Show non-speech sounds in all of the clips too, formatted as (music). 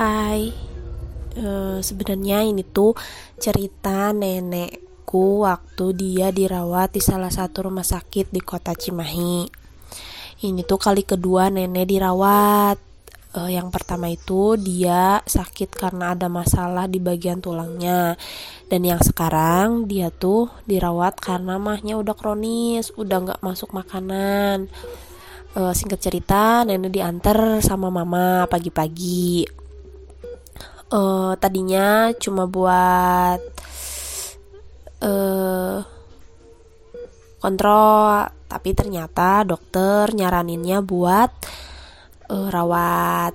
Hai, uh, sebenarnya ini tuh cerita nenekku waktu dia dirawat di salah satu rumah sakit di kota Cimahi. Ini tuh kali kedua nenek dirawat. Uh, yang pertama itu dia sakit karena ada masalah di bagian tulangnya. Dan yang sekarang dia tuh dirawat karena mahnya udah kronis, udah nggak masuk makanan. Uh, singkat cerita, nenek diantar sama mama pagi-pagi uh, tadinya cuma buat uh, kontrol tapi ternyata dokter nyaraninnya buat uh, rawat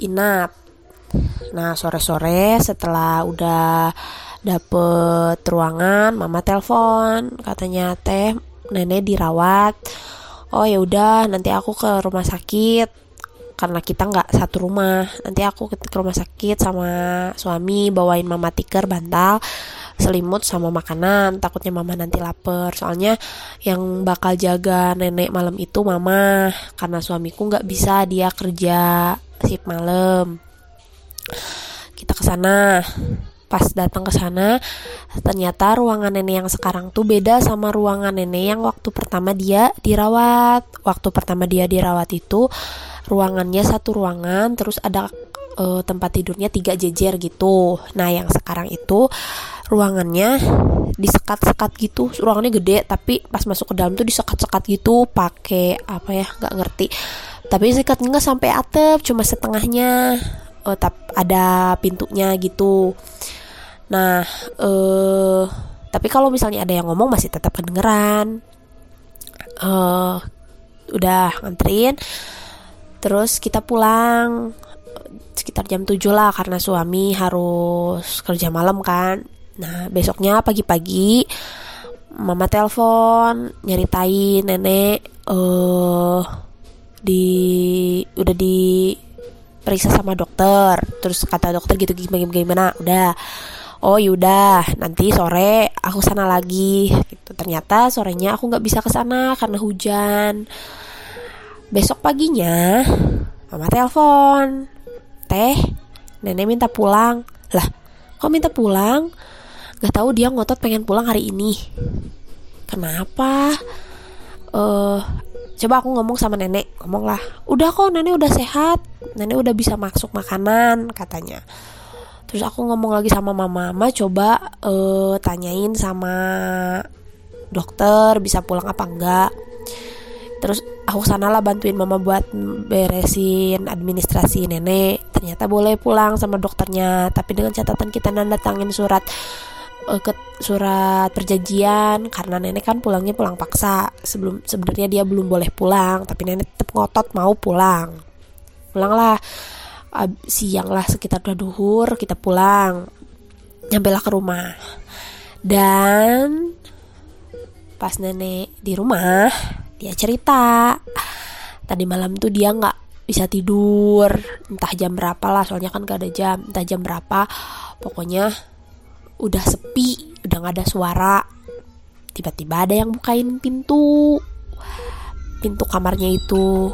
inap. Nah sore-sore setelah udah dapet ruangan mama telepon katanya teh nenek dirawat. Oh ya udah nanti aku ke rumah sakit karena kita nggak satu rumah. Nanti aku ke rumah sakit sama suami bawain mama tiker bantal selimut sama makanan. Takutnya mama nanti lapar. Soalnya yang bakal jaga nenek malam itu mama. Karena suamiku nggak bisa dia kerja shift malam. Kita ke sana pas datang ke sana ternyata ruangan nenek yang sekarang tuh beda sama ruangan nenek yang waktu pertama dia dirawat. Waktu pertama dia dirawat itu ruangannya satu ruangan terus ada uh, tempat tidurnya tiga jejer gitu. Nah yang sekarang itu ruangannya disekat-sekat gitu. Ruangannya gede tapi pas masuk ke dalam tuh disekat-sekat gitu pakai apa ya nggak ngerti. Tapi sekatnya nggak sampai atap cuma setengahnya uh, tap, ada pintunya gitu nah uh, tapi kalau misalnya ada yang ngomong masih tetap kedengeran uh, udah nganterin Terus kita pulang sekitar jam 7 lah karena suami harus kerja malam kan. Nah, besoknya pagi-pagi mama telepon nyeritain nenek eh uh, di udah di periksa sama dokter. Terus kata dokter gitu gimana gimana udah oh yaudah nanti sore aku sana lagi gitu ternyata sorenya aku nggak bisa ke sana karena hujan Besok paginya, mama telepon. Teh, nenek minta pulang. Lah, kok minta pulang? Gak tahu dia ngotot pengen pulang hari ini. Kenapa? Eh, uh, coba aku ngomong sama nenek. Ngomong lah, udah kok nenek udah sehat. Nenek udah bisa masuk makanan, katanya. Terus aku ngomong lagi sama mama, mama coba uh, tanyain sama dokter bisa pulang apa enggak? Terus aku sana lah bantuin mama buat beresin administrasi nenek. Ternyata boleh pulang sama dokternya tapi dengan catatan kita nanda tangin surat uh, ke surat perjanjian karena nenek kan pulangnya pulang paksa. Sebelum sebenarnya dia belum boleh pulang tapi nenek tetap ngotot mau pulang. Pulanglah siang lah sekitar udah duhur kita pulang nyampe lah ke rumah. Dan pas nenek di rumah dia cerita tadi malam tuh dia nggak bisa tidur entah jam berapa lah soalnya kan gak ada jam entah jam berapa pokoknya udah sepi udah nggak ada suara. Tiba-tiba ada yang bukain pintu pintu kamarnya itu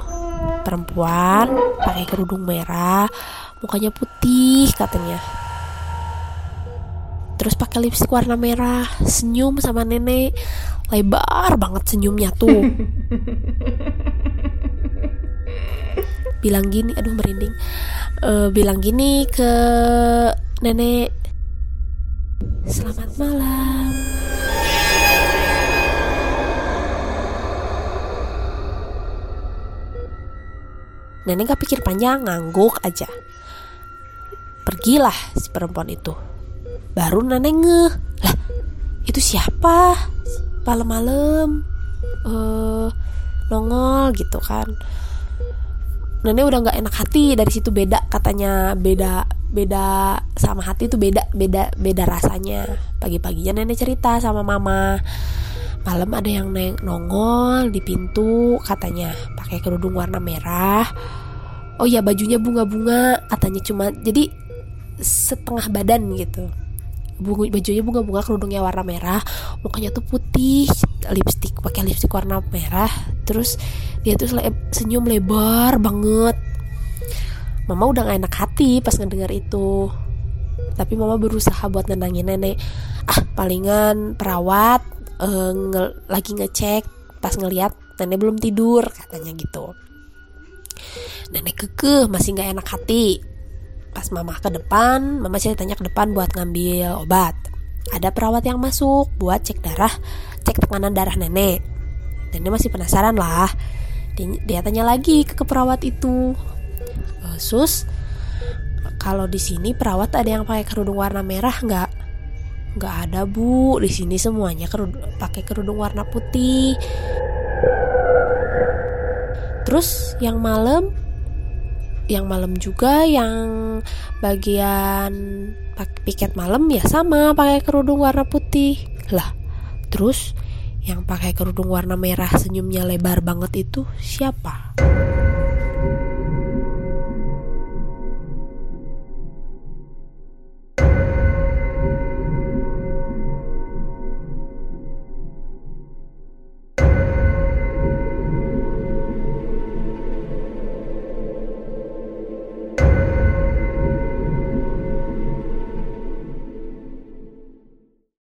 perempuan pakai kerudung merah mukanya putih katanya. Terus pakai lipstick warna merah senyum sama nenek. Lebar banget senyumnya tuh. (laughs) Bilang gini aduh merinding. Uh, bilang gini ke nenek. Selamat malam nenek gak pikir panjang ngangguk aja. Pergilah si perempuan itu. Baru nenek ngeh. Lah itu siapa? Malam-malam uh, nongol gitu kan. Nenek udah nggak enak hati dari situ beda katanya beda beda sama hati itu beda beda beda rasanya. Pagi-paginya nenek cerita sama mama. Malam ada yang neng nongol di pintu katanya pakai kerudung warna merah. Oh ya bajunya bunga-bunga katanya cuma jadi setengah badan gitu. Bunga bajunya bunga-bunga kerudungnya warna merah mukanya tuh putih lipstick pakai lipstick warna merah. Terus dia tuh senyum lebar banget. Mama udah gak enak hati pas ngedengar itu. Tapi mama berusaha buat nenangin nenek. Ah palingan perawat uh, nge lagi ngecek pas ngeliat nenek belum tidur katanya gitu. Nenek kekeh masih gak enak hati. Pas mama ke depan mama ceritanya ke depan buat ngambil obat. Ada perawat yang masuk buat cek darah cek tekanan darah nenek. Nenek masih penasaran lah. Dia, dia tanya lagi ke, ke perawat itu. E, sus kalau di sini perawat ada yang pakai kerudung warna merah nggak? Nggak ada bu. Di sini semuanya kerudung, pakai kerudung warna putih terus yang malam yang malam juga yang bagian piket malam ya sama pakai kerudung warna putih. Lah terus yang pakai kerudung warna merah senyumnya lebar banget itu siapa